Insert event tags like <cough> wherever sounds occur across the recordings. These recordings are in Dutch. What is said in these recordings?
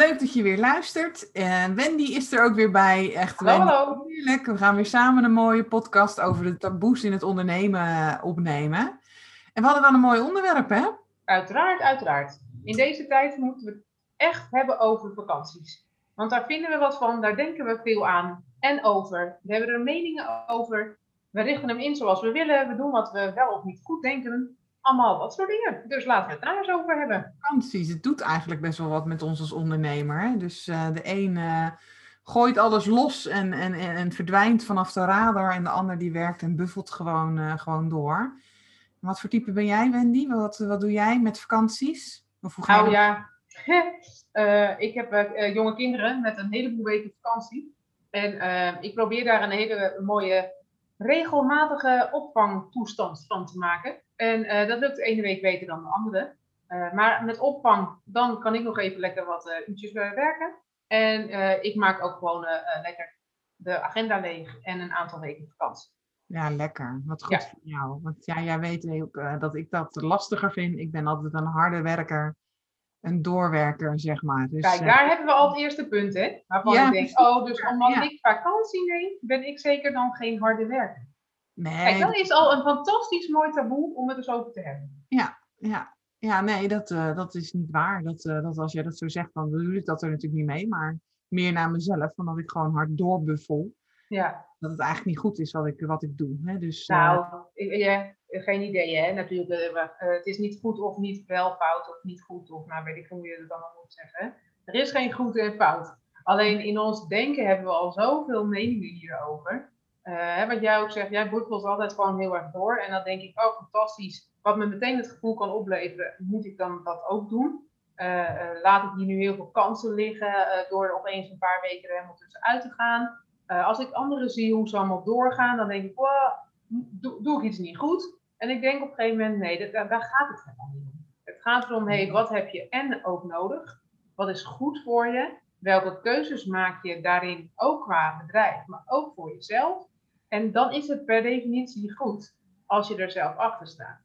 Leuk dat je weer luistert. En Wendy is er ook weer bij. Echt Hallo, Wendy, hallo. Heerlijk. We gaan weer samen een mooie podcast over de taboes in het ondernemen eh, opnemen. En we hadden wel een mooi onderwerp, hè? Uiteraard, uiteraard. In deze tijd moeten we het echt hebben over vakanties. Want daar vinden we wat van, daar denken we veel aan en over. We hebben er meningen over. We richten hem in zoals we willen. We doen wat we wel of niet goed denken. Allemaal dat soort dingen. Dus laten we het daar eens over hebben. Vakanties, het doet eigenlijk best wel wat met ons als ondernemer. Hè? Dus eh, de een eh, gooit alles los en, en, en, verdwijnt vanaf de radar. En de ander die werkt en buffelt gewoon, eh, gewoon door. Wat voor type ben jij, Wendy? Wat, wat doe jij met vakanties? Of hoe ga je Nou ja, <laughs> ik heb jonge kinderen met een heleboel weken vakantie. En ik probeer daar een hele mooie regelmatige opvangtoestand van te maken. En eh, dat lukt de ene week beter dan de andere. Eh, maar met opvang, dan kan ik nog even lekker wat eh, uurtjes werken. En ik maak ook gewoon lekker de agenda leeg en een aantal weken vakantie. Ja, lekker. Wat goed Ja. voor jou. Want ja, jij weet ook dat ik dat lastiger vind. Ik ben altijd een harde werker. Een doorwerker, zeg maar. Dus, Kijk, daar hebben we al het eerste punt, hè? Waarvan Ja, ik denk, oh, dus omdat Ja. ik vakantie neem, ben ik zeker dan geen harde werker. Nee, Kijk, dat is al een fantastisch mooi taboe om het eens over te hebben. Ja, ja nee, dat, eh, dat is niet waar. Dat, eh, dat als jij dat zo zegt, dan bedoel ik dat er natuurlijk niet mee. Maar meer naar mezelf, van dat ik gewoon hard doorbuffel. Ja, Dat het eigenlijk niet goed is wat ik, wat ik doe. Hè? Dus, eh, nou, ik- ja, geen idee, hè? Natuurlijk, het is niet goed of niet wel fout of niet goed of, nou weet ik hoe je het allemaal moet zeggen. Er is geen goed en fout. Alleen in ons denken hebben we al zoveel meningen hierover. Eh, wat jij ook zegt, jij buffelt altijd gewoon heel erg door. En dan denk ik, oh fantastisch. Wat me meteen het gevoel kan opleveren, moet ik dan dat ook doen? Eh, eh, laat ik hier nu heel veel kansen liggen door er opeens een paar weken er helemaal tussenuit te gaan? Als ik anderen zie hoe ze allemaal doorgaan, dan denk ik, wow, doe, doe ik iets niet goed? En ik denk op een gegeven moment, nee, dat, daar, daar gaat het helemaal niet om. Het gaat erom, hey, wat heb je en ook nodig? Wat is goed voor je? Welke keuzes maak je daarin ook qua bedrijf, maar ook voor jezelf? En dan is het per definitie goed als je er zelf achter staat.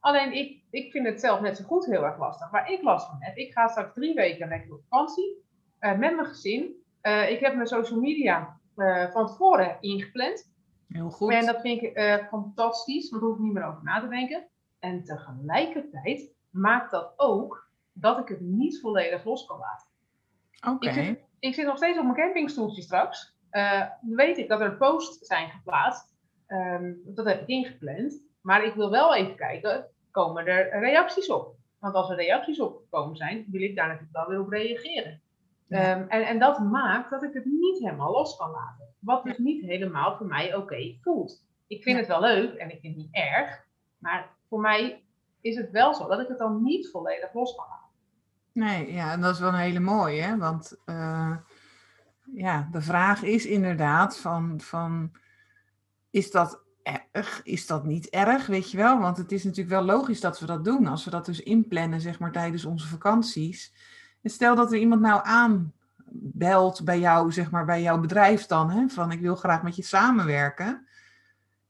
Alleen ik, ik vind het zelf net zo goed heel erg lastig. Waar ik last van heb, ik ga straks drie weken lekker op vakantie eh, met mijn gezin. Eh, ik heb mijn social media eh, van tevoren ingepland. heel goed. En dat vind ik fantastisch, want daar hoef ik niet meer over na te denken. En tegelijkertijd maakt dat ook dat ik het niet volledig los kan laten. Oké. Ik, ik zit nog steeds op mijn campingstoeltje straks. Eh, weet ik dat er posts zijn geplaatst. Ehm, dat heb ik ingepland. Maar ik wil wel even kijken, komen er reacties op? Want als er reacties opgekomen zijn, wil ik daar natuurlijk wel weer op reageren. Ja. Ehm, en, en dat maakt dat ik het niet helemaal los kan laten. Wat dus niet helemaal voor mij oké voelt. Ik vind Ja. het wel leuk en ik vind het niet erg. Maar voor mij is het wel zo dat ik het dan niet volledig los kan laten. Nee, ja, en dat is wel een hele mooie, hè? Want eh, ja, de vraag is inderdaad van, van, is dat erg? Is dat niet erg, weet je wel? Want het is natuurlijk wel logisch dat we dat doen. Als we dat dus inplannen, zeg maar, tijdens onze vakanties. En stel dat er iemand nou aanbelt bij jou, zeg maar, bij jouw bedrijf dan, hè? Van, ik wil graag met je samenwerken.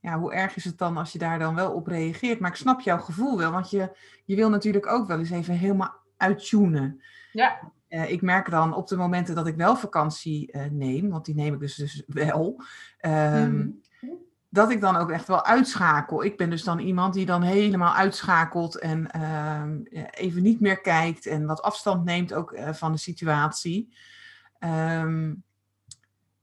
Ja, hoe erg is het dan als je daar dan wel op reageert? Maar ik snap jouw gevoel wel, want je, je wil natuurlijk ook wel eens even helemaal uittunen. Ja, Eh, ik merk dan op de momenten dat ik wel vakantie eh, neem, want die neem ik dus, dus wel, ehm, Mhm. dat ik dan ook echt wel uitschakel. Ik ben dus dan iemand die dan helemaal uitschakelt en ehm, even niet meer kijkt en wat afstand neemt ook eh, van de situatie. Ehm,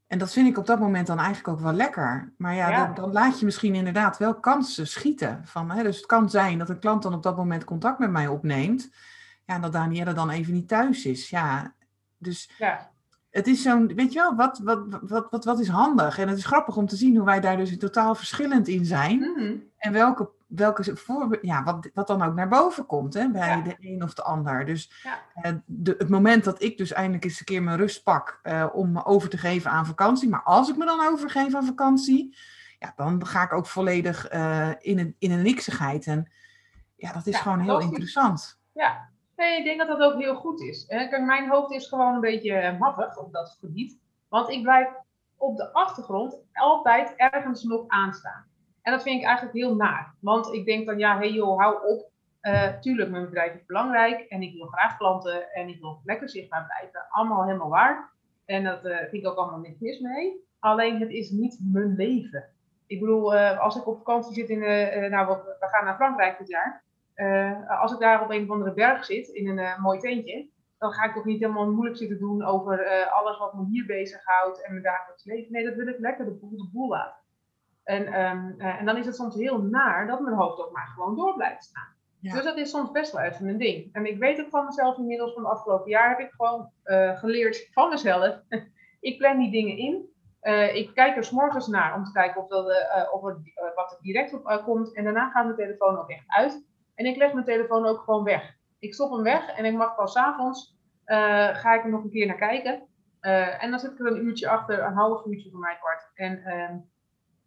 en dat vind ik op dat moment dan eigenlijk ook wel lekker. Maar ja, Ja. Dan, dan laat je misschien inderdaad wel kansen schieten. Van, hè, dus het kan zijn dat een klant dan op dat moment contact met mij opneemt. Ja, en dat Danielle dan even niet thuis is. Ja, dus ja. het is zo'n, weet je wel, wat, wat, wat, wat, wat is handig? En het is grappig om te zien hoe wij daar dus totaal verschillend in zijn. Mhm. En welke welke voor, ja, wat, wat dan ook naar boven komt hè, bij Ja. de een of de ander. Dus Ja. eh, de, het moment dat ik dus eindelijk eens een keer mijn rust pak eh, om me over te geven aan vakantie. Maar als ik me dan overgeef aan vakantie, ja, dan ga ik ook volledig eh, in, een, in een niksigheid. En ja, dat is gewoon heel interessant. Ja, nee, ik denk dat dat ook heel goed is. Kijk, mijn hoofd is gewoon een beetje eh, maffig op dat gebied. Want ik blijf op de achtergrond altijd ergens nog aanstaan. En dat vind ik eigenlijk heel naar. Want ik denk dan, ja, hey joh, hou op. Eh, tuurlijk, mijn bedrijf is belangrijk en ik wil graag klanten en ik wil lekker zichtbaar blijven. Allemaal helemaal waar. En dat eh, vind ik ook allemaal niks mis mee. Alleen het is niet mijn leven. Ik bedoel, als ik op vakantie zit in, nou, we gaan naar Frankrijk dit jaar. Eh, als ik daar op een of andere berg zit in een eh, mooi tentje, dan ga ik toch niet helemaal moeilijk zitten doen over eh, alles wat me hier bezighoudt en mijn dagelijks leven. Nee, dat wil ik lekker de boel de boel laten. En, ehm, eh, en dan is het soms heel naar dat mijn hoofd ook maar gewoon door blijft staan. Ja. Dus dat is soms best wel even een ding. En ik weet ook van mezelf inmiddels, van het afgelopen jaar heb ik gewoon geleerd van mezelf. <laughs> ik plan die dingen in. Ik kijk er 's morgens naar om te kijken of, dat, of er, wat er direct op komt. En daarna gaat mijn telefoon ook echt uit. En ik leg mijn telefoon ook gewoon weg. Ik stop hem weg en ik mag pas avonds eh, ga ik er nog een keer naar kijken. Eh, en dan zit ik er een uurtje achter, een half uurtje voor mij kwart. En ehm,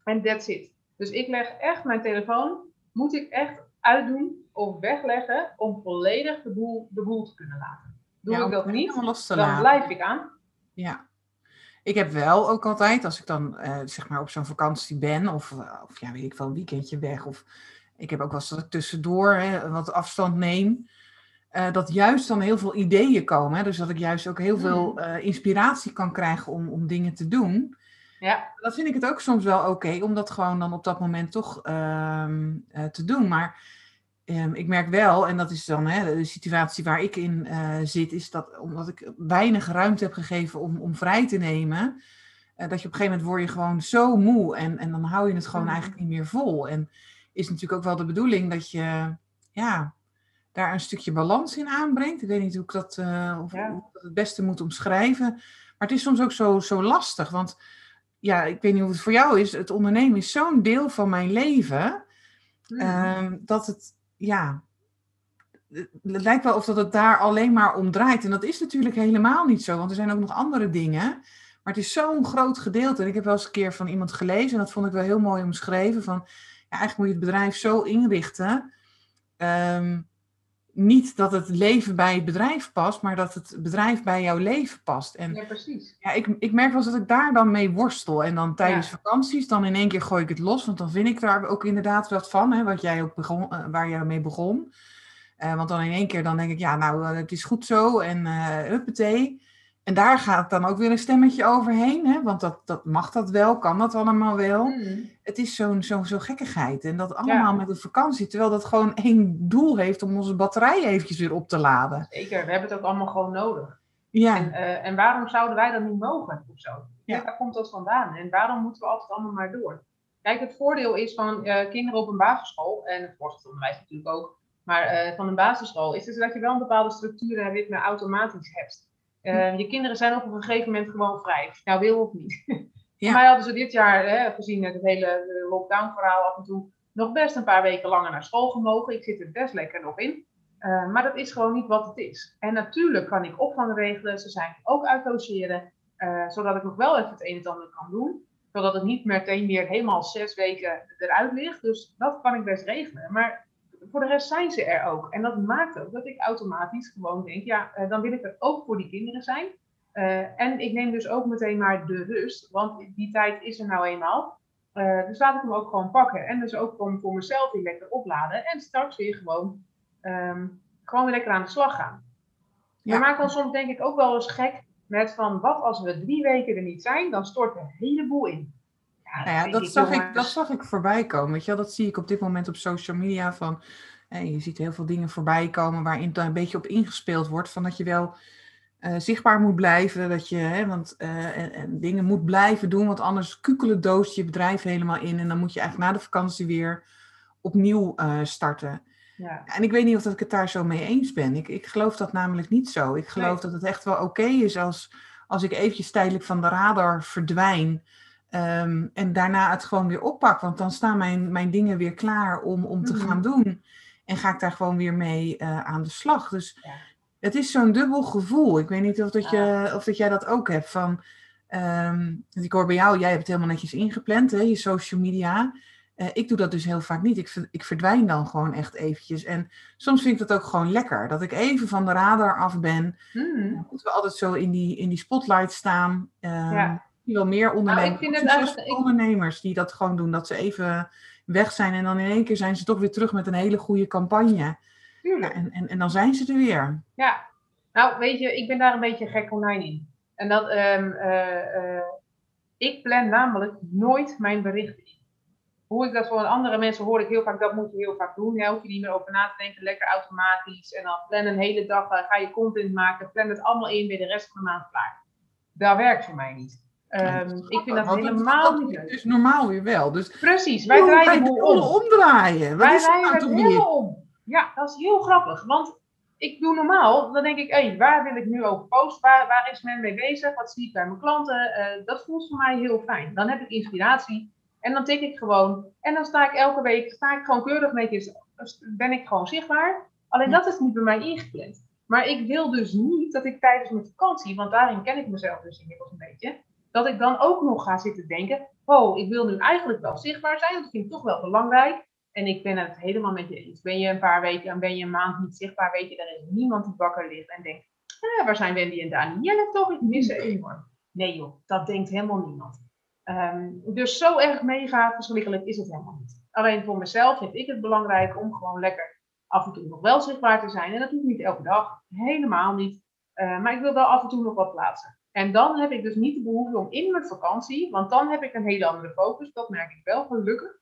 en that's it. Dus ik leg echt mijn telefoon, moet ik echt uitdoen of wegleggen om volledig de boel, de boel te kunnen laten. Doe Ja, ik dat niet, dan laten. blijf ik aan. Ja. Ik heb wel ook altijd, als ik dan eh, zeg maar op zo'n vakantie ben, of, of ja, weet ik wel, een weekendje weg, of ik heb ook wel eens dat ik tussendoor hè, wat afstand neem, eh, dat juist dan heel veel ideeën komen. Hè, dus dat ik juist ook heel veel Mm. eh, inspiratie kan krijgen om, om dingen te doen. Ja, Dat vind ik het ook soms wel oké, om dat gewoon dan op dat moment toch ehm, eh, te doen. Maar ehm, ik merk wel, en dat is dan hè, de situatie waar ik in zit, is dat omdat ik weinig ruimte heb gegeven om, om vrij te nemen, dat je op een gegeven moment word je gewoon zo moe en, en dan hou je het gewoon Mhm. eigenlijk niet meer vol. En is natuurlijk ook wel de bedoeling dat je ja, daar een stukje balans in aanbrengt. Ik weet niet hoe ik dat, eh, of, Ja. hoe ik dat het beste moet omschrijven. Maar het is soms ook zo, zo lastig, want ja, ik weet niet hoe het voor jou is. Het ondernemen is zo'n deel van mijn leven. Ehm, dat het, ja, het het lijkt wel of dat het daar alleen maar om draait. En dat is natuurlijk helemaal niet zo, want er zijn ook nog andere dingen. Maar het is zo'n groot gedeelte. En ik heb wel eens een keer van iemand gelezen, en dat vond ik wel heel mooi omschreven, van ja, eigenlijk moet je het bedrijf zo inrichten. ehm, niet dat het leven bij het bedrijf past, maar dat het bedrijf bij jouw leven past. En ja, precies. ja, ik, ik merk wel eens dat ik daar dan mee worstel. En dan tijdens Ja. vakanties, dan in één keer gooi ik het los. Want dan vind ik daar ook inderdaad wat van, hè, wat jij ook begon, eh, waar jij mee begon. Eh, want dan in één keer dan denk ik, ja, nou, eh, het is goed zo. En eh huppatee. En daar gaat dan ook weer een stemmetje overheen. Hè, want dat, dat mag dat wel, kan dat allemaal wel. Hmm. Het is zo'n zo, zo gekkigheid. En dat allemaal Ja. met een vakantie. Terwijl dat gewoon één doel heeft om onze batterij eventjes weer op te laden. Zeker, we hebben het ook allemaal gewoon nodig. Ja, En, eh, en waarom zouden wij dat niet mogen of zo? Ja. Waar komt dat vandaan? En waarom moeten we altijd allemaal maar door? Kijk, het voordeel is van eh, kinderen op een basisschool, en het voortgezet natuurlijk ook, maar eh, van een basisschool, is dus dat je wel een bepaalde structuur en ritme automatisch hebt. Eh, Je kinderen zijn op een gegeven moment gewoon vrij, nou wil of niet. Ja. Voor mij hadden ze dit jaar, hè, gezien het hele eh, lockdown-verhaal af en toe, nog best een paar weken langer naar school gemogen. Ik zit er best lekker nog in. Uh, maar dat is gewoon niet wat het is. En natuurlijk kan ik opvang regelen. Ze zijn ook uit logeren. Uh, zodat ik nog wel even het een en het ander kan doen. Zodat het niet meteen weer helemaal zes weken eruit ligt. Dus dat kan ik best regelen. Maar voor de rest zijn ze er ook. En dat maakt ook dat ik automatisch gewoon denk, ja, uh, dan wil ik er ook voor die kinderen zijn. Uh, en ik neem dus ook meteen maar de rust. Want die tijd is er nou eenmaal. Uh, dus laat ik hem ook gewoon pakken. En dus ook gewoon voor mezelf weer lekker opladen. En straks weer gewoon, um, gewoon weer lekker aan de slag gaan. Ja. We maken ons soms denk ik ook wel eens gek met van wat als we drie weken er niet zijn, dan stort de hele boel in. Ja, nou ja, dat, ik zag ik, dat zag ik voorbij komen. Weet je wel? Dat zie ik op dit moment op social media. Van, eh, je ziet heel veel dingen voorbij komen waarin er een beetje op ingespeeld wordt. Van dat je wel uh, zichtbaar moet blijven. Dat je hè, want, uh, en, en dingen moet blijven doen. Want anders kukelen doos je bedrijf helemaal in. En dan moet je eigenlijk na de vakantie weer opnieuw uh, starten. Ja. En ik weet niet of dat ik het daar zo mee eens ben. Ik, ik geloof dat namelijk niet zo. Ik geloof nee. dat het echt wel oké okay is als, als ik eventjes tijdelijk van de radar verdwijn. Ehm, en daarna het gewoon weer oppak. Want dan staan mijn, mijn dingen weer klaar om, om te gaan doen. En ga ik daar gewoon weer mee eh, aan de slag. Dus Ja. het is zo'n dubbel gevoel. Ik weet niet of, dat je, of dat jij dat ook hebt. Van, ehm, ik hoor bij jou, jij hebt het helemaal netjes ingepland, hè, je social media. Eh, ik doe dat dus heel vaak niet. Ik, ik verdwijn dan gewoon echt eventjes. En soms vind ik dat ook gewoon lekker. Dat ik even van de radar af ben. Mhm. Dat we altijd zo in die, in die spotlight staan. Ehm Ja. Wel meer ondernemers, ik vind het eigenlijk- ondernemers die dat gewoon doen. Dat ze even weg zijn en dan in één keer zijn ze toch weer terug met een hele goede campagne. Ja, Tuurlijk. en, en, en dan zijn ze er weer. Ja, nou weet je, ik ben daar een beetje gek konijn in. En dat, ehm, eh, eh, ik plan namelijk nooit mijn berichten in. Hoe ik dat van andere mensen hoor, ik heel vaak, dat moet je heel vaak doen. Daar hoef je niet meer over na te denken, lekker automatisch. En dan plan een hele dag, ga je content maken, plan het allemaal in, je de rest van de maand klaar. Dat werkt voor mij niet. Ehm, ik vind dat helemaal dat niet is leuk. dus normaal weer wel. Dus Precies, wij draaien wij de boel om. omdraaien. Wat Wij is rijden nou het helemaal om. Ja, dat is heel grappig. Want ik doe normaal, dan denk ik, hé, waar wil ik nu over posten? Waar, waar is men mee bezig? Wat zie ik bij mijn klanten? Eh, dat voelt voor mij heel fijn. Dan heb ik inspiratie en dan tik ik gewoon. En dan sta ik elke week, sta ik gewoon keurig netjes, ben ik gewoon zichtbaar. Alleen dat is niet bij mij ingepland. Maar ik wil dus niet dat ik tijdens mijn vakantie, want daarin ken ik mezelf dus inmiddels een beetje, dat ik dan ook nog ga zitten denken, oh, ik wil nu eigenlijk wel zichtbaar zijn, dat vind ik toch wel belangrijk. En ik ben het helemaal met je eens. Ben je een paar weken en ben je een maand niet zichtbaar, weet je, er is niemand die wakker ligt en denkt, eh, waar zijn Wendy en Danielle toch? Ik mis ze enorm. Nee joh, dat denkt helemaal niemand. Ehm, dus zo erg mega verschrikkelijk is het helemaal niet. Alleen voor mezelf vind ik het belangrijk om gewoon lekker af en toe nog wel zichtbaar te zijn. En dat hoeft niet elke dag, helemaal niet. Eh, maar ik wil wel af en toe nog wat plaatsen. En dan heb ik dus niet de behoefte om in mijn vakantie, want dan heb ik een hele andere focus, dat merk ik wel gelukkig.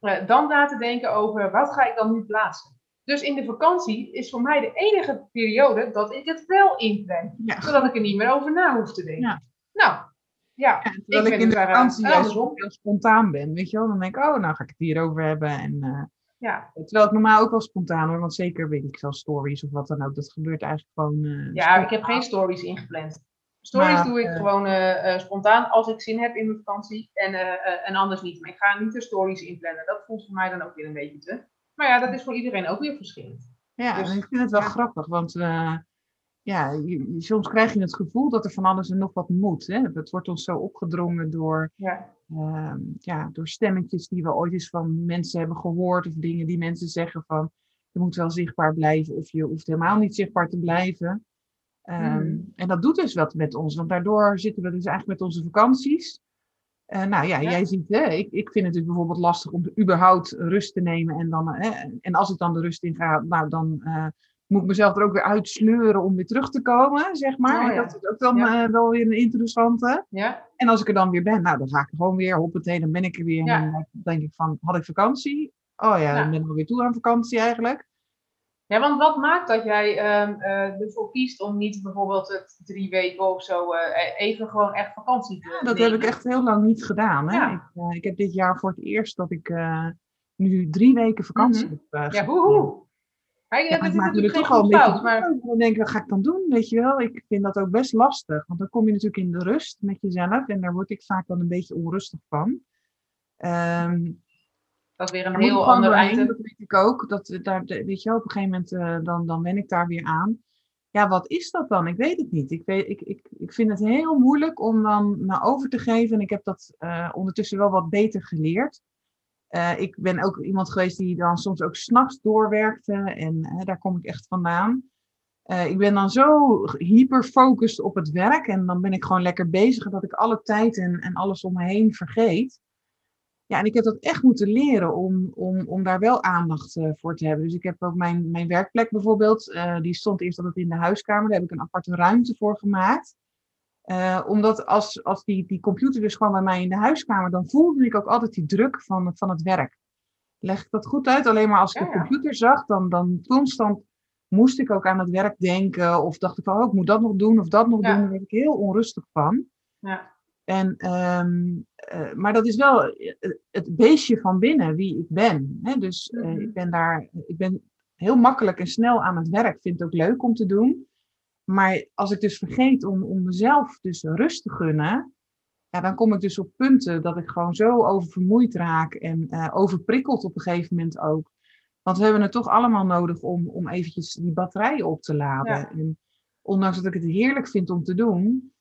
eh, dan na te denken over wat ga ik dan nu plaatsen. Dus in de vakantie is voor mij de enige periode dat ik het wel inplan. Ja. Zodat ik er niet meer over na hoef te denken. Ja. Nou, ja. Ja, terwijl Ik in de eh, vakantie heel spontaan ben, weet je wel. Dan denk ik, oh, nou ga ik het hierover hebben. En, eh, Ja, terwijl ik normaal ook wel spontaan hoor, want zeker weet ik veel stories of wat dan ook. Dat gebeurt eigenlijk gewoon... ja ik heb geen stories ingepland. Stories Maar, doe ik eh, gewoon eh, eh, spontaan als ik zin heb in mijn vakantie en, en anders niet. Maar ik ga niet de stories inplannen. Dat voelt voor mij dan ook weer een beetje te. Maar ja, dat is voor iedereen ook weer verschillend. Ja, Dus, ik vind het wel ja. grappig, want ja, je- soms krijg je het gevoel dat er van alles en nog wat moet. Hè? Het wordt ons zo opgedrongen door, Ja, ehm, ja, door stemmetjes die we ooit eens van mensen hebben gehoord, of dingen die mensen zeggen van je moet wel zichtbaar blijven of je hoeft helemaal niet zichtbaar te blijven. Ehm, Mhm. En dat doet dus wat met ons, want daardoor zitten we dus eigenlijk met onze vakanties. Eh, nou ja, Ja. jij ziet, hè, ik, ik vind het dus bijvoorbeeld lastig om überhaupt rust te nemen. En, dan, eh, en als ik dan de rust in ga, nou, dan eh, moet ik mezelf er ook weer uitsleuren om weer terug te komen, zeg maar. Oh En. Dat is ook dan Ja. eh, wel weer een interessante. ja, En als ik er dan weer ben, nou, dan ga ik gewoon weer, hoppatee, dan ben ik er weer. En dan denk ik van, had ik vakantie? Oh ja, Ja. ik ben alweer toe aan vakantie eigenlijk. Ja, want wat maakt dat jij ehm, eh, ervoor kiest om niet bijvoorbeeld het drie weken of zo eh, even gewoon echt vakantie te Ja, dat nemen? heb ik echt heel lang niet gedaan. Hè? Ja. Ik, eh, ik heb dit jaar voor het eerst dat ik nu drie weken vakantie Mhm. heb. Ja. Kijk, Ja, dat is natuurlijk toch al een beetje maar. Dan denk ik, wat ga ik dan doen? Weet je wel, ik vind dat ook best lastig. Want dan kom je natuurlijk in de rust met jezelf. En daar word ik vaak dan een beetje onrustig van. Ehm dat is weer een daar heel ander doorheen, item. Dat weet ik ook. Dat, daar, weet je op een gegeven moment eh, dan, dan ben ik daar weer aan. Ja, wat is dat dan? Ik weet het niet. Ik, weet, ik, ik, ik vind het heel moeilijk om dan naar over te geven. En ik heb dat eh, ondertussen wel wat beter geleerd. Eh, ik ben ook iemand geweest die dan soms ook s'nachts doorwerkte. En daar kom ik echt vandaan. Ik ben dan zo hyperfocust op het werk. En dan ben ik gewoon lekker bezig. Dat ik alle tijd en, en alles om me heen vergeet. Ja, en ik heb dat echt moeten leren om, om, om daar wel aandacht eh, voor te hebben. Dus ik heb ook mijn, mijn werkplek bijvoorbeeld. eh, die stond eerst altijd in de huiskamer. Daar heb ik een aparte ruimte voor gemaakt. Eh, omdat als, als die, die computer dus gewoon bij mij in de huiskamer, dan voelde ik ook altijd die druk van, van het werk. Leg ik dat goed uit? Alleen maar als ik Ja, de computer zag, dan, dan constant moest ik ook aan het werk denken. Of dacht ik van, oh, ik moet dat nog doen of dat nog Ja. doen. Daar werd ik heel onrustig van. Ja. En, ehm, eh, maar dat is wel eh, het beestje van binnen, wie ik ben. Hè? Dus eh, Mhm. ik ben daar, ik ben heel makkelijk en snel aan het werk. Vind het ook leuk om te doen. Maar als ik dus vergeet om, om mezelf dus rust te gunnen, ja, dan kom ik dus op punten dat ik gewoon zo oververmoeid raak en uh, overprikkeld op een gegeven moment ook. Want we hebben het toch allemaal nodig om, om eventjes die batterijen op te laden. En ondanks dat ik het heerlijk vind om te doen.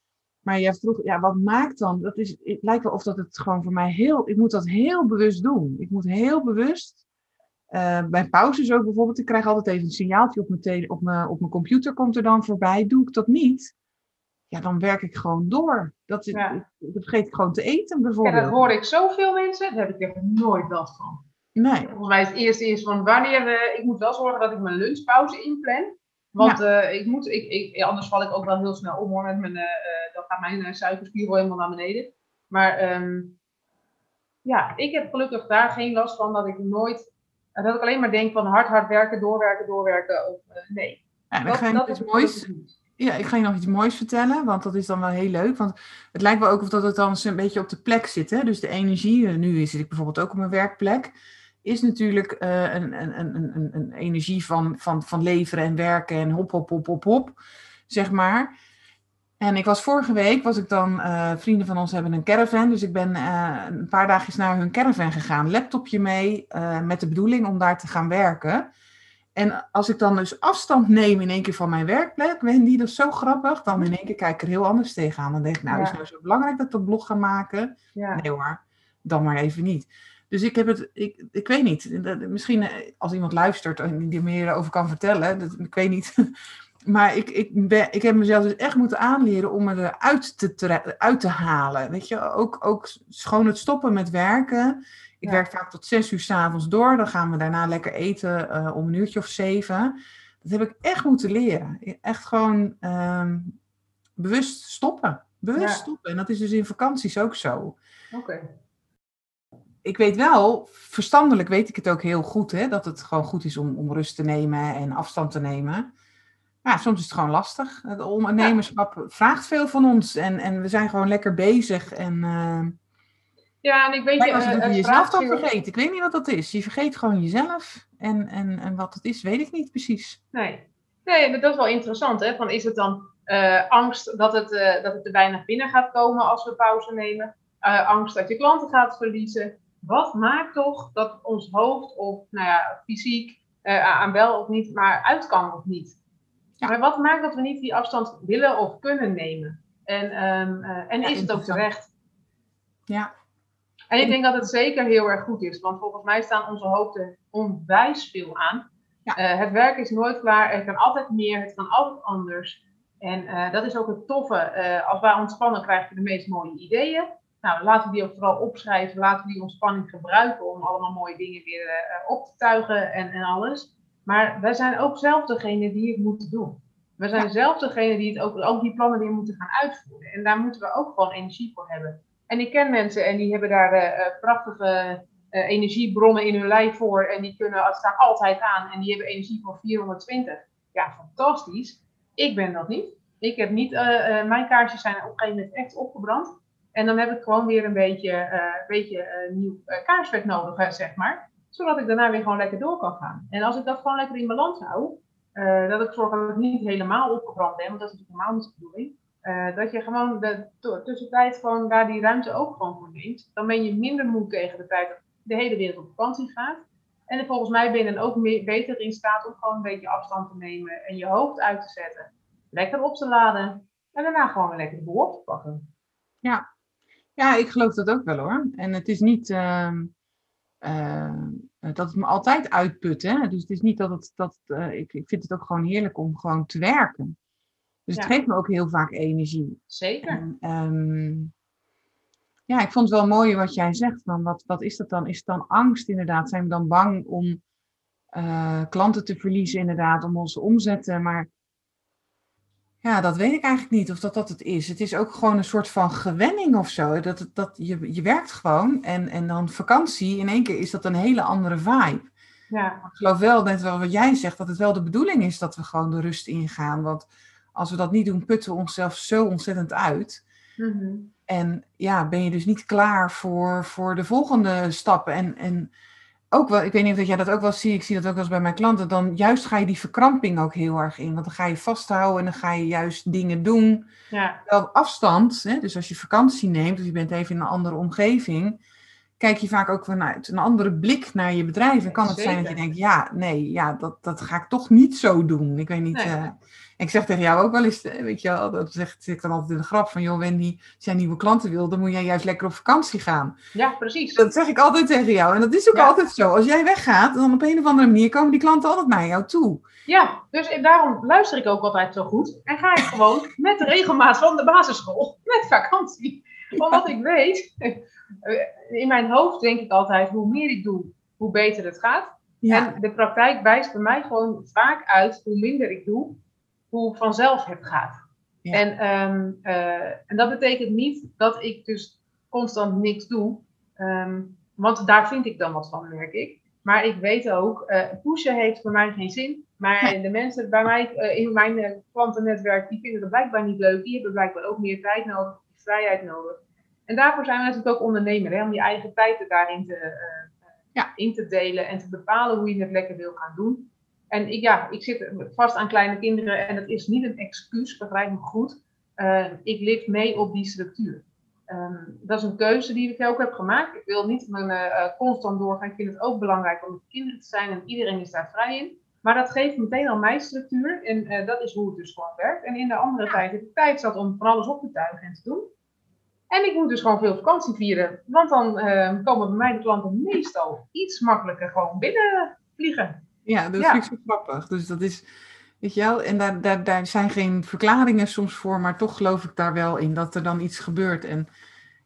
Maar jij vroeg, ja, wat maakt dan? Dat is, het lijkt wel of dat het gewoon voor mij heel, ik moet dat heel bewust doen. Ik moet heel bewust, uh, bij pauzes ook bijvoorbeeld, ik krijg altijd even een signaaltje op mijn, tele, op, mijn, op mijn computer, komt er dan voorbij. Doe ik dat niet, ja, dan werk ik gewoon door. Dat, ja. ik, vergeet ik gewoon te eten bijvoorbeeld. Ja, dat hoor ik zoveel mensen, daar heb ik echt nooit last van. Nee. Volgens mij het eerste is van wanneer, uh, ik moet wel zorgen dat ik mijn lunchpauze inplan. Want ja. uh, ik moet, ik, ik, anders val ik ook wel heel snel om hoor. Met mijn, uh, dan gaat mijn suikerspiegel helemaal naar beneden. Maar um, ja, ik heb gelukkig daar geen last van dat ik nooit, dat ik alleen maar denk van hard, hard werken, doorwerken, doorwerken. Of nee. Ja, dat, dat, dat is moois. Ja, ik ga je nog iets moois vertellen, want dat is dan wel heel leuk. Want het lijkt wel ook of dat het dan een beetje op de plek zit. Hè? Dus de energie, nu zit ik bijvoorbeeld ook op mijn werkplek is natuurlijk uh, een, een, een, een, een energie van, van, van leveren en werken en hop, hop, hop, hop, hop, zeg maar. En ik was vorige week, was ik dan, uh, vrienden van ons hebben een caravan, dus ik ben uh, een paar dagjes naar hun caravan gegaan, laptopje mee, met de bedoeling om daar te gaan werken. En als ik dan dus afstand neem in één keer van mijn werkplek, Wendy, dat is zo grappig, dan in één keer kijk ik er heel anders tegenaan. Dan denk ik, nou, ja. is het nou zo belangrijk dat ik dat blog ga maken? Ja. Nee hoor, dan maar even niet. Dus ik heb het, ik, ik weet niet. Misschien eh, als iemand luistert en die er meer over kan vertellen, dat, ik weet niet. <laughs> Maar ik, ik, ben, ik heb mezelf dus echt moeten aanleren om me eruit te, uit te halen. Weet je, ook, ook gewoon het stoppen met werken. Ik werk vaak tot zes uur s'avonds door. Dan gaan we daarna lekker eten uh, om een uurtje of zeven. Dat heb ik echt moeten leren. Echt gewoon um, bewust stoppen. Bewust ja. stoppen. En dat is dus in vakanties ook zo. Oké. Okay ik weet wel, verstandelijk weet ik het ook heel goed, hè, dat het gewoon goed is om, om rust te nemen en afstand te nemen. Maar soms is het gewoon lastig. Het ondernemerschap ja. vraagt veel van ons en, en we zijn gewoon lekker bezig. En, uh, ja, en ik weet je, als je uh, jezelf dan vergeet. Ik weet niet wat dat is. Je vergeet gewoon jezelf. En, en, en wat het is, weet ik niet precies. Nee, nee dat is wel interessant. Hè? Van, is het dan uh, angst dat het, dat het te weinig binnen gaat komen als we pauze nemen? angst dat je klanten gaat verliezen? Wat maakt toch dat ons hoofd of nou ja, fysiek uh, aan wel of niet, maar uit kan of niet? Ja. Maar wat maakt dat we niet die afstand willen of kunnen nemen? En, um, uh, en ja, is het ook terecht? Ja. En ik denk dat het zeker heel erg goed is, want volgens mij staan onze hoofden onwijs veel aan. Ja. Uh, het werk is nooit klaar, er kan altijd meer, het kan altijd anders. En dat is ook het toffe. als wij ontspannen, krijgen we de meest mooie ideeën. Nou, laten we die ook vooral opschrijven. Laten we die ontspanning gebruiken om allemaal mooie dingen weer uh, op te tuigen en, en alles. Maar wij zijn ook zelf degene die het moeten doen. We zijn ja. zelf degene die het ook, ook die plannen weer moeten gaan uitvoeren. En daar moeten we ook gewoon energie voor hebben. En ik ken mensen en die hebben daar uh, prachtige uh, energiebronnen in hun lijf voor. En die kunnen, staan altijd aan. En die hebben energie voor 420. Ja, fantastisch. Ik ben dat niet. Ik heb niet, mijn kaarsjes zijn op een gegeven moment echt opgebrand. En dan heb ik gewoon weer een beetje, uh, beetje uh, nieuw uh, kaarsvet nodig, zeg maar. Zodat ik daarna weer gewoon lekker door kan gaan. En als ik dat gewoon lekker in balans hou, dat ik zorg dat ik niet helemaal opgebrand ben, want dat is natuurlijk helemaal niet de bedoeling. dat je gewoon de tussentijd gewoon daar die ruimte ook gewoon voor neemt. Dan ben je minder moe tegen de tijd dat de hele wereld op vakantie gaat. En volgens mij ben je dan ook meer, beter in staat om gewoon een beetje afstand te nemen en je hoofd uit te zetten. Lekker op te laden en daarna gewoon lekker de boel op te pakken. Ja, ja, ik geloof dat ook wel hoor. En het is niet uh, uh, dat het me altijd uitput. Hè? Dus het is niet dat het. Dat, uh, ik, ik vind het ook gewoon heerlijk om gewoon te werken. Dus ja. het geeft me ook heel vaak energie. Zeker. En, um, ja, ik vond het wel mooi wat jij zegt. Van wat, wat is dat dan? Is het dan angst inderdaad? Zijn we dan bang om uh, klanten te verliezen inderdaad? Om onze omzetten? Maar ja, dat weet ik eigenlijk niet of dat dat het is. Het is ook gewoon een soort van gewenning of zo. Dat, dat, je, je werkt gewoon en, en dan vakantie, in één keer is dat een hele andere vibe. Ja. Ik geloof wel, net wel wat jij zegt, dat het wel de bedoeling is dat we gewoon de rust ingaan. Want als we dat niet doen, putten we onszelf zo ontzettend uit. Mm -hmm. En ja, ben je dus niet klaar voor, voor de volgende stappen. En, en ook wel, ik weet niet of jij dat ook wel ziet, ik zie dat ook wel eens bij mijn klanten, dan juist ga je die verkramping ook heel erg in. Want dan ga je vasthouden en dan ga je juist dingen doen. Ja, Wel afstand, hè, dus als je vakantie neemt, of je bent even in een andere omgeving, kijk je vaak ook vanuit een andere blik naar je bedrijf. En kan het zijn dat je denkt, ja, nee, ja, dat, dat ga ik toch niet zo doen. Ik weet niet. Nee. eh, ik zeg tegen jou ook wel eens, eh, weet je wel, dat zegt ik dan altijd in de grap van, joh, Wendy, als jij nieuwe klanten wil, dan moet jij juist lekker op vakantie gaan. ja precies. Dat zeg ik altijd tegen jou. En dat is ook Ja. altijd zo. Als jij weggaat, dan op een of andere manier komen die klanten altijd naar jou toe. Ja, dus daarom luister ik ook altijd zo goed. En ga ik gewoon <laughs> met de regelmaat van de basisschool met vakantie. Omdat ik weet, eh, in mijn hoofd denk ik altijd, hoe meer ik doe, hoe beter het gaat. Ja, En de praktijk wijst bij mij gewoon vaak uit, hoe minder ik doe, hoe vanzelf het gaat. Ja. En, ehm, eh, en dat betekent niet dat ik dus constant niks doe. Ehm, want daar vind ik dan wat van, merk ik. Maar ik weet ook, eh pushen heeft voor mij geen zin. Maar de mensen bij mij in mijn klantennetwerk, die vinden het blijkbaar niet leuk. Die hebben blijkbaar ook meer tijd nodig, vrijheid nodig. En daarvoor zijn we natuurlijk ook ondernemer, hè, om je eigen tijd er daarin te, eh, Ja. in te delen en te bepalen hoe je het lekker wil gaan doen. En ik, ja, ik zit vast aan kleine kinderen en dat is niet een excuus, begrijp me goed. Eh, ik lift mee op die structuur. Ehm, dat is een keuze die ik ook heb gemaakt. Ik wil niet mijn, eh, eh, constant doorgaan. Ik vind het ook belangrijk om met kinderen te zijn en iedereen is daar vrij in. Maar dat geeft meteen al mijn structuur en eh, dat is hoe het dus gewoon werkt. En in de andere tijd heb ik tijd zat om van alles op te tuigen en te doen. En ik moet dus gewoon veel vakantie vieren, want dan eh, komen bij mij de klanten meestal iets makkelijker gewoon binnen vliegen. ja dat Ja. vind ik zo grappig. Dus dat is, weet je wel, en daar, daar, daar zijn geen verklaringen soms voor, maar toch geloof ik daar wel in dat er dan iets gebeurt. En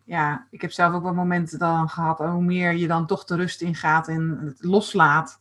ja, ik heb zelf ook wel momenten dan gehad, hoe meer je dan toch de rust ingaat en het loslaat.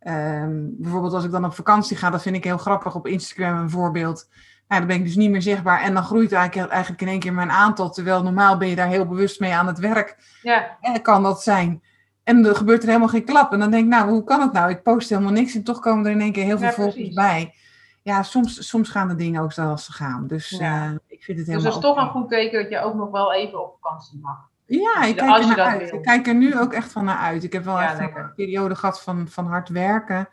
Ehm, bijvoorbeeld als ik dan op vakantie ga, dat vind ik heel grappig op Instagram een voorbeeld. Nou, dan ben ik dus niet meer zichtbaar en dan groeit eigenlijk, eigenlijk in één keer mijn aantal. Terwijl normaal ben je daar heel bewust mee aan het werk. Ja, En kan dat zijn. En er gebeurt er helemaal geen klap. En dan denk ik, nou, hoe kan het nou? Ik post helemaal niks en toch komen er in één keer heel veel Ja, volgers bij. Ja, soms, soms gaan de dingen ook zoals ze gaan. Dus Ja. eh, ik vind het dus helemaal dat is toch een goed teken dat je ook nog wel even op vakantie mag. Ja, ik Als kijk je er naar dat uit. wil. Ik kijk er nu ook echt van naar uit. Ik heb wel Ja, echt lekker. een periode gehad van, van hard werken.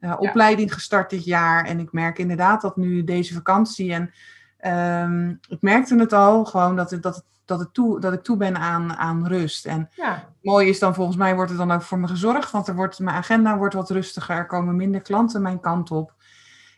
Eh, opleiding gestart dit jaar. En ik merk inderdaad dat nu deze vakantie. En ehm, ik merkte het al gewoon dat, het, dat, het, dat, het toe, dat ik toe ben aan, aan rust. En Ja, mooi is dan volgens mij wordt er dan ook voor me gezorgd. Want er wordt, mijn agenda wordt wat rustiger. Er komen minder klanten mijn kant op.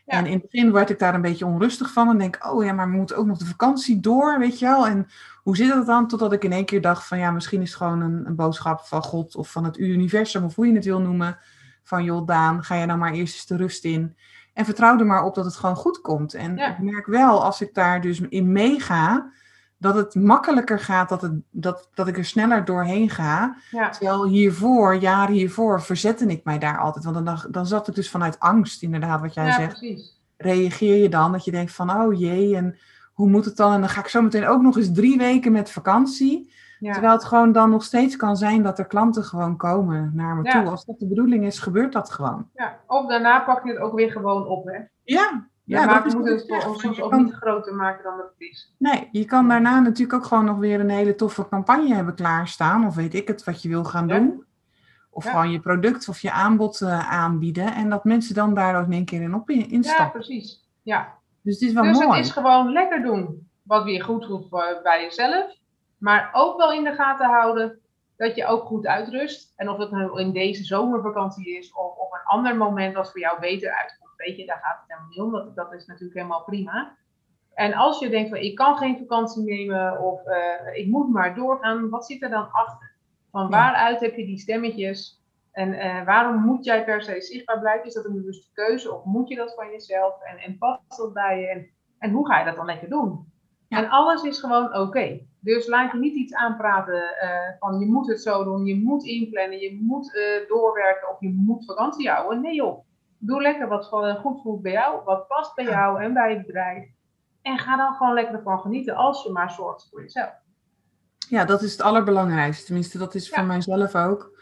En in het begin werd ik daar een beetje onrustig van. En denk, oh ja, maar we moeten ook nog de vakantie door, weet je wel. En hoe zit dat dan? Totdat ik in één keer dacht van ja, misschien is het gewoon een, een boodschap van God of van het universum of hoe je het wil noemen. Van joh, Daan, ga je nou maar eerst eens de rust in. En vertrouw er maar op dat het gewoon goed komt. En Ja. ik merk wel, als ik daar dus in meega, dat het makkelijker gaat, dat, het, dat, dat ik er sneller doorheen ga. ja, Terwijl hiervoor, jaren hiervoor, verzette ik mij daar altijd. Want dan, dan zat ik dus vanuit angst, inderdaad, wat jij ja zegt. precies. Reageer je dan dat je denkt van, oh jee, en hoe moet het dan? En dan ga ik zo meteen ook nog eens drie weken met vakantie. Ja. Terwijl het gewoon dan nog steeds kan zijn dat er klanten gewoon komen naar me toe. Als dat de bedoeling is, gebeurt dat gewoon. Ja, of daarna pak je het ook weer gewoon op. Hè? Ja, Ja, ja maar dat we moeten het voor- soms ook niet groter maken dan het is. Nee, je kan daarna natuurlijk ook gewoon nog weer een hele toffe campagne hebben klaarstaan. Of weet ik het, wat je wil gaan Ja. doen. Of Ja. gewoon je product of je aanbod eh, aanbieden. En dat mensen dan daar ook in één keer in op in- Ja, instappen. precies. Ja. Dus het is wel Dus mooi. het is gewoon lekker doen wat weer goed voelt voor- bij jezelf. Maar ook wel in de gaten houden dat je ook goed uitrust. En of het nou in deze zomervakantie is of op een ander moment wat voor jou beter uitkomt. Weet je, daar gaat het helemaal niet om. Dat, dat is natuurlijk helemaal prima. En als je denkt van ik kan geen vakantie nemen of eh, ik moet maar doorgaan, wat zit er dan achter? Van waaruit heb je die stemmetjes? En eh, waarom moet jij per se zichtbaar blijven? Is dat een bewuste keuze of moet je dat van jezelf? En, en past dat bij je? En, en hoe ga je dat dan lekker doen? Ja. En alles is gewoon oké. Dus laat je niet iets aanpraten eh, van je moet het zo doen, je moet inplannen, je moet doorwerken of je moet vakantie houden. Nee joh, doe lekker wat van- goed voelt bij jou, wat past bij jou en bij het bedrijf. En ga dan gewoon lekker ervan genieten als je maar zorgt voor jezelf. Ja, dat is het allerbelangrijkste. Tenminste, dat is Ja. voor mijzelf ook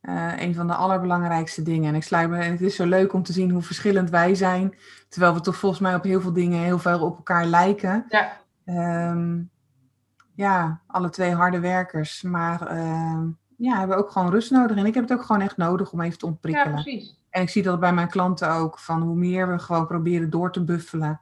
eh, een van de allerbelangrijkste dingen. En ik sluit me, en het is zo leuk om te zien hoe verschillend wij zijn. Terwijl we toch volgens mij op heel veel dingen heel veel op elkaar lijken. Ja, Ehm, ja, alle twee harde werkers. Maar ehm, ja, hebben ook gewoon rust nodig. En ik heb het ook gewoon echt nodig om even te Ja, ontprikkelen. precies. En ik zie dat bij mijn klanten ook, van hoe meer we gewoon proberen door te buffelen,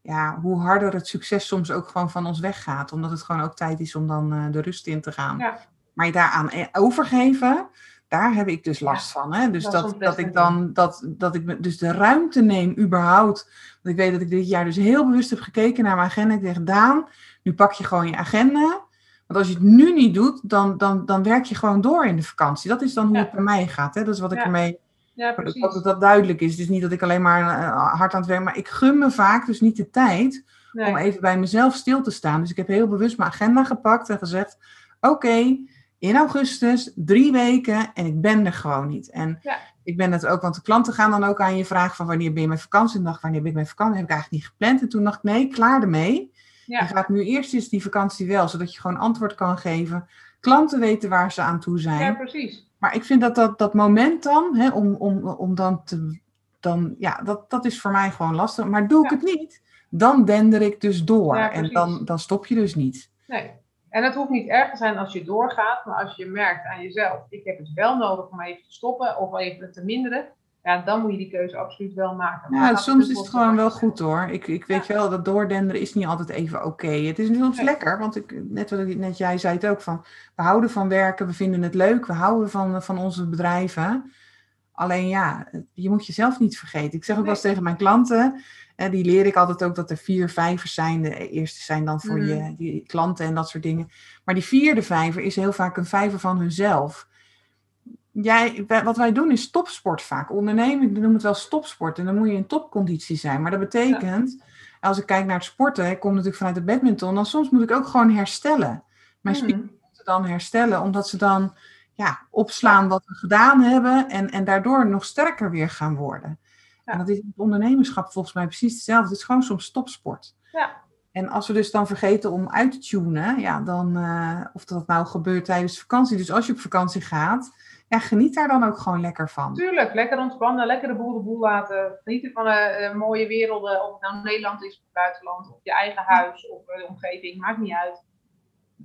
ja, hoe harder het succes soms ook gewoon van ons weggaat. Omdat het gewoon ook tijd is om dan eh, de rust in te gaan. Ja. Maar je daaraan e- overgeven, daar heb ik dus last van. Hè? Dus dat dat, ik dan dat, dat ik dus de ruimte neem überhaupt. Want ik weet dat ik dit jaar dus heel bewust heb gekeken naar mijn agenda. Ik zeg, Daan, nu pak je gewoon je agenda. Want als je het nu niet doet, dan, dan, dan werk je gewoon door in de vakantie. Dat is dan hoe Ja. het bij mij gaat. Hè? Dat is wat ik ermee Ja, dat, precies. dat dat duidelijk is. Het is niet dat ik alleen maar eh, hard aan het werk, maar ik gun me vaak dus niet de tijd Nee. om even bij mezelf stil te staan. Dus ik heb heel bewust mijn agenda gepakt en gezegd: Oké, in augustus, drie weken en ik ben er gewoon niet. En Ja. ik ben het ook, want de klanten gaan dan ook aan je vragen: van wanneer ben je met vakantie? En dacht, wanneer ben ik met vakantie? heb ik eigenlijk niet gepland. En toen dacht ik: nee, klaar ermee. Ja. Je gaat nu eerst eens die vakantie wel, zodat je gewoon antwoord kan geven. Klanten weten waar ze aan toe zijn. ja, precies. Maar ik vind dat dat, dat moment dan, hè, om, om, om dan te. Dan, ja, dat, dat is voor mij gewoon lastig. Maar doe ik Ja. het niet, dan dender ik dus door. Ja, en dan, dan stop je dus niet. Nee. En het hoeft niet erg te zijn als je doorgaat, maar als je merkt aan jezelf, ik heb het wel nodig om even te stoppen of even te minderen, ja, dan moet je die keuze absoluut wel maken. Maar Ja, soms is het gewoon wel goed hoor. Ik, ik weet Ja. wel dat doordenderen is niet altijd even oké. Het is soms Nee. lekker, want ik, net wat ik, net jij zei het ook van, we houden van werken, we vinden het leuk, we houden van, van onze bedrijven. Alleen ja, je moet jezelf niet vergeten. Ik zeg ook wel eens tegen mijn klanten, eh, die leer ik altijd ook dat er vier vijvers zijn. De eerste zijn dan voor Mhm. je die klanten en dat soort dingen. Maar die vierde vijver is heel vaak een vijver van hunzelf. Jij, wat wij doen is topsport vaak. Ondernemen, ik noem het wel stopsport. En dan moet je in topconditie zijn. Maar dat betekent, als ik kijk naar het sporten, ik kom natuurlijk vanuit de badminton, dan soms moet ik ook gewoon herstellen. Mijn Mhm. spieren moeten dan herstellen, omdat ze dan ja, opslaan wat we gedaan hebben en, en daardoor nog sterker weer gaan worden. Ja. En dat is in het ondernemerschap volgens mij precies hetzelfde. Het is gewoon soms topsport. Ja. En als we dus dan vergeten om uit te tunen, ja, dan, eh, of dat nou gebeurt tijdens vakantie. Dus als je op vakantie gaat, ja, geniet daar dan ook gewoon lekker van. Tuurlijk, lekker ontspannen, lekker de boel de boel laten. Genieten van eh, eh, mooie werelden, of het nou Nederland is of het buitenland, of je eigen huis of eh, de omgeving, maakt niet uit.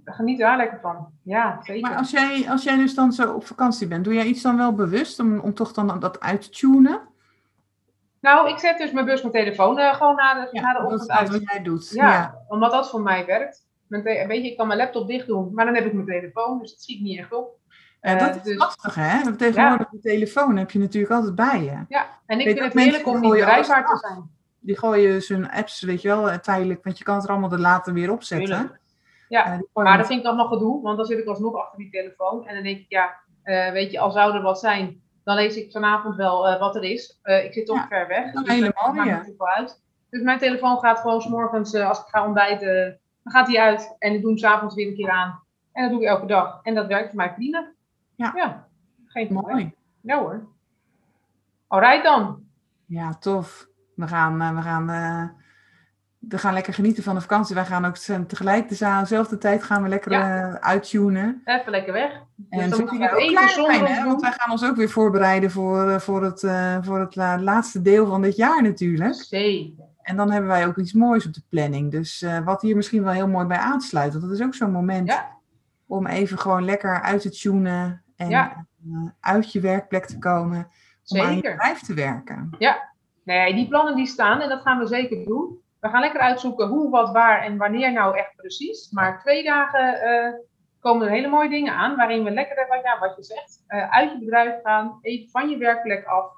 Geniet daar lekker van. Ja, zeker. Maar als jij, als jij dus dan zo op vakantie bent, doe jij iets dan wel bewust om, om toch dan dat uit te tunen? Nou, ik zet dus mijn bus, mijn telefoon eh, gewoon na de, na de dat is ochtend dat uit. wat jij doet. Ja, Ja. omdat dat voor mij werkt. Weet je, ik kan mijn laptop dicht doen, maar dan heb ik mijn telefoon, dus dat schiet niet echt op. Ja, dat Eh, is dus- lastig, hè? Tegenwoordig de telefoon heb je natuurlijk altijd bij je. Ja, en ik Weet vind het heerlijk om niet bereikbaar te zijn. Die gooien hun apps, weet je wel, eh, tijdelijk, want je kan het er allemaal er later weer opzetten. Ja, Eh, Maar dat vind ik nog gedoe, want dan zit ik alsnog achter die telefoon. En dan denk ik, ja, weet je, al zou er wat zijn, dan lees ik vanavond wel wat er is. Ik zit toch Ja, ver weg. dus helemaal, ja. uit. Dus mijn telefoon gaat gewoon s'morgens, als ik ga ontbijten, dan gaat hij uit. En ik doe hem s'avonds weer een keer aan. En dat doe ik elke dag. En dat werkt voor mij prima. Ja. geen probleem. Mooi. Ja hoor. Alright dan. Ja, tof. We gaan, eh, we gaan, eh, we gaan lekker genieten van de vakantie. Wij gaan ook tegelijk dezelfde tijd gaan we lekker Ja. eh, uittunen. Even lekker weg. En dan moeten jullie we ook even klaar zijn, hè? Want wij gaan ons ook weer voorbereiden voor, voor het, voor het la- laatste deel van dit jaar natuurlijk. Zeker. En dan hebben wij ook iets moois op de planning. Dus wat hier misschien wel heel mooi bij aansluit. Want dat is ook zo'n moment Ja. om even gewoon lekker uit te tunen. En Ja. eh, uit je werkplek te komen. Om aan je Zeker. bedrijf te werken. Nee, die plannen die staan en dat gaan we zeker doen. We gaan lekker uitzoeken hoe, wat, waar en wanneer nou echt precies. Maar twee dagen eh, komen er hele mooie dingen aan waarin we lekker, wat, ja, wat je zegt, eh, uit je bedrijf gaan, even van je werkplek af.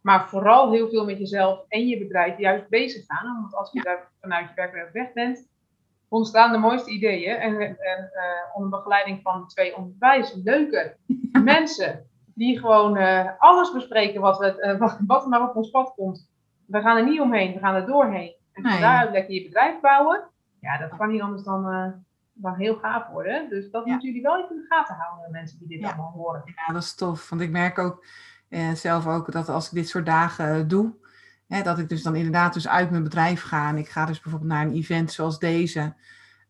Maar vooral heel veel met jezelf en je bedrijf juist bezig gaan. Want als je daar vanuit je werkplek weg bent, ontstaan de mooiste ideeën. En, en eh, onder begeleiding van twee onwijs leuke <laughs> mensen. Die gewoon eh, alles bespreken wat, we, eh, wat, wat er maar op ons pad komt. We gaan er niet omheen, we gaan er doorheen. En van Nee. daaruit lekker je bedrijf bouwen. Ja, dat kan niet anders dan, dan heel gaaf worden. Dus dat Ja. moeten jullie wel even in de gaten houden, mensen die dit Ja. allemaal horen. Ja, dat is tof. Want ik merk ook eh, zelf ook dat als ik dit soort dagen doe, dat ik dus dan inderdaad dus uit mijn bedrijf ga. En ik ga dus bijvoorbeeld naar een event zoals deze.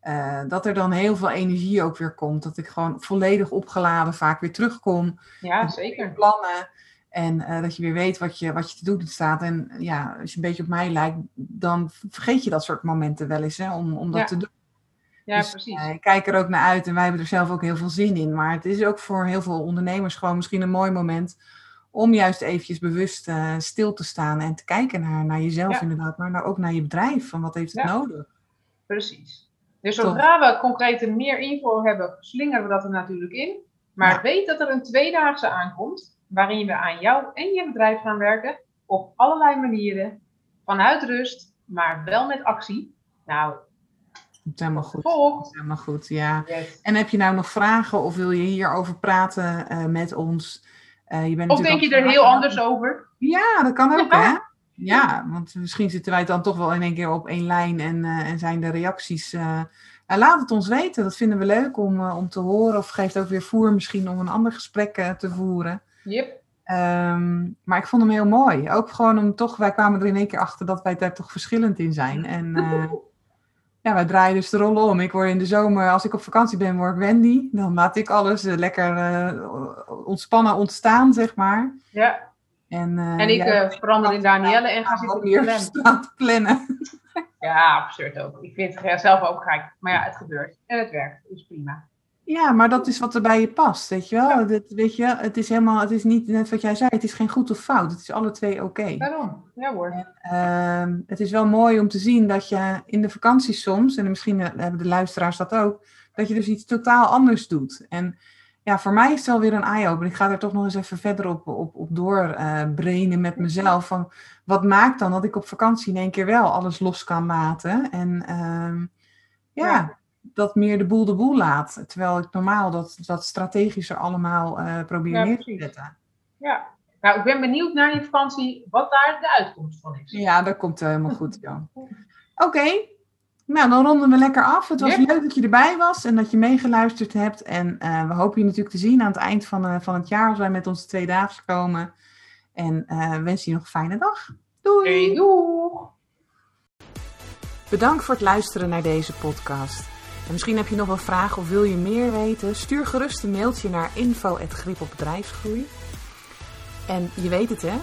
eh, dat er dan heel veel energie ook weer komt. Dat ik gewoon volledig opgeladen vaak weer terugkom. Ja, zeker. Plannen. En eh, dat je weer weet wat je, wat je te doen staat. En ja, als je een beetje op mij lijkt, dan vergeet je dat soort momenten wel eens hè, om, om dat Ja. te doen. Ja, Dus, precies. eh, ik kijk er ook naar uit en wij hebben er zelf ook heel veel zin in. Maar het is ook voor heel veel ondernemers gewoon misschien een mooi moment om juist eventjes bewust eh, stil te staan en te kijken naar, naar jezelf Ja. inderdaad, maar nou ook naar je bedrijf. Van wat heeft het Ja. nodig? Precies. Dus Top. zodra we concrete meer info hebben, slingeren we dat er natuurlijk in. Maar Ja. weet dat er een tweedaagse aankomt, waarin we aan jou en je bedrijf gaan werken, op allerlei manieren, vanuit rust, maar wel met actie. Nou, Komt helemaal goed. volgt. Helemaal goed, ja. Yes. En heb je nou nog vragen of wil je hierover praten eh, met ons? Eh, je bent Of denk je er heel anders over? Ja, dat kan ook, Ja. hè? Ja, want misschien zitten wij dan toch wel in één keer op één lijn en, eh, en zijn de reacties. nou, laat het ons weten, dat vinden we leuk om, om te horen. Of geeft ook weer voer misschien om een ander gesprek te voeren. Yep. Ehm, maar ik vond hem heel mooi. Ook gewoon om toch, wij kwamen er in één keer achter dat wij daar toch verschillend in zijn. En <laughs> ja, wij draaien dus de rollen om. Ik word in de zomer, als ik op vakantie ben, word ik Wendy. Dan laat ik alles eh, lekker eh, ontspannen ontstaan, zeg maar. Ja. En, eh, En ik verander in Danielle en ga zitten meer plannen. plannen. Ja, absurd ook. Ik vind het zelf ook gek. Maar ja, het gebeurt. En het werkt. Dus prima. Ja, maar dat is wat er bij je past, weet je wel. Ja. Dat, weet je, het is helemaal, het is niet net wat jij zei, het is geen goed of fout. Het is alle twee oké. Daarom. Ja hoor. Ehm, het is wel mooi om te zien dat je in de vakantie soms, en misschien eh, hebben de luisteraars dat ook, dat je dus iets totaal anders doet. En ja, voor mij is het wel weer een eye-opener. Ik ga er toch nog eens even verder op, op, op doorbrainen met mezelf. Van wat maakt dan dat ik op vakantie in één keer wel alles los kan laten? En ehm, ja, Ja. Dat meer de boel de boel laat. Terwijl ik normaal dat, dat strategischer allemaal eh, probeer Ja, neer te zetten. Ja. Nou, ik ben benieuwd naar je vakantie, wat daar de uitkomst van is. Ja, dat komt helemaal goed, Jan. Oké, nou dan ronden we lekker af. Het was Ja. leuk dat je erbij was en dat je meegeluisterd hebt. En eh, we hopen je natuurlijk te zien aan het eind van, eh, van het jaar als wij met onze tweedaagse komen. En eh wens je nog een fijne dag. Doei! Hey, doeg! Bedankt voor het luisteren naar deze podcast. En misschien heb je nog wel vragen of wil je meer weten? Stuur gerust een mailtje naar info.griepopbedrijfsgroei. En je weet het hè,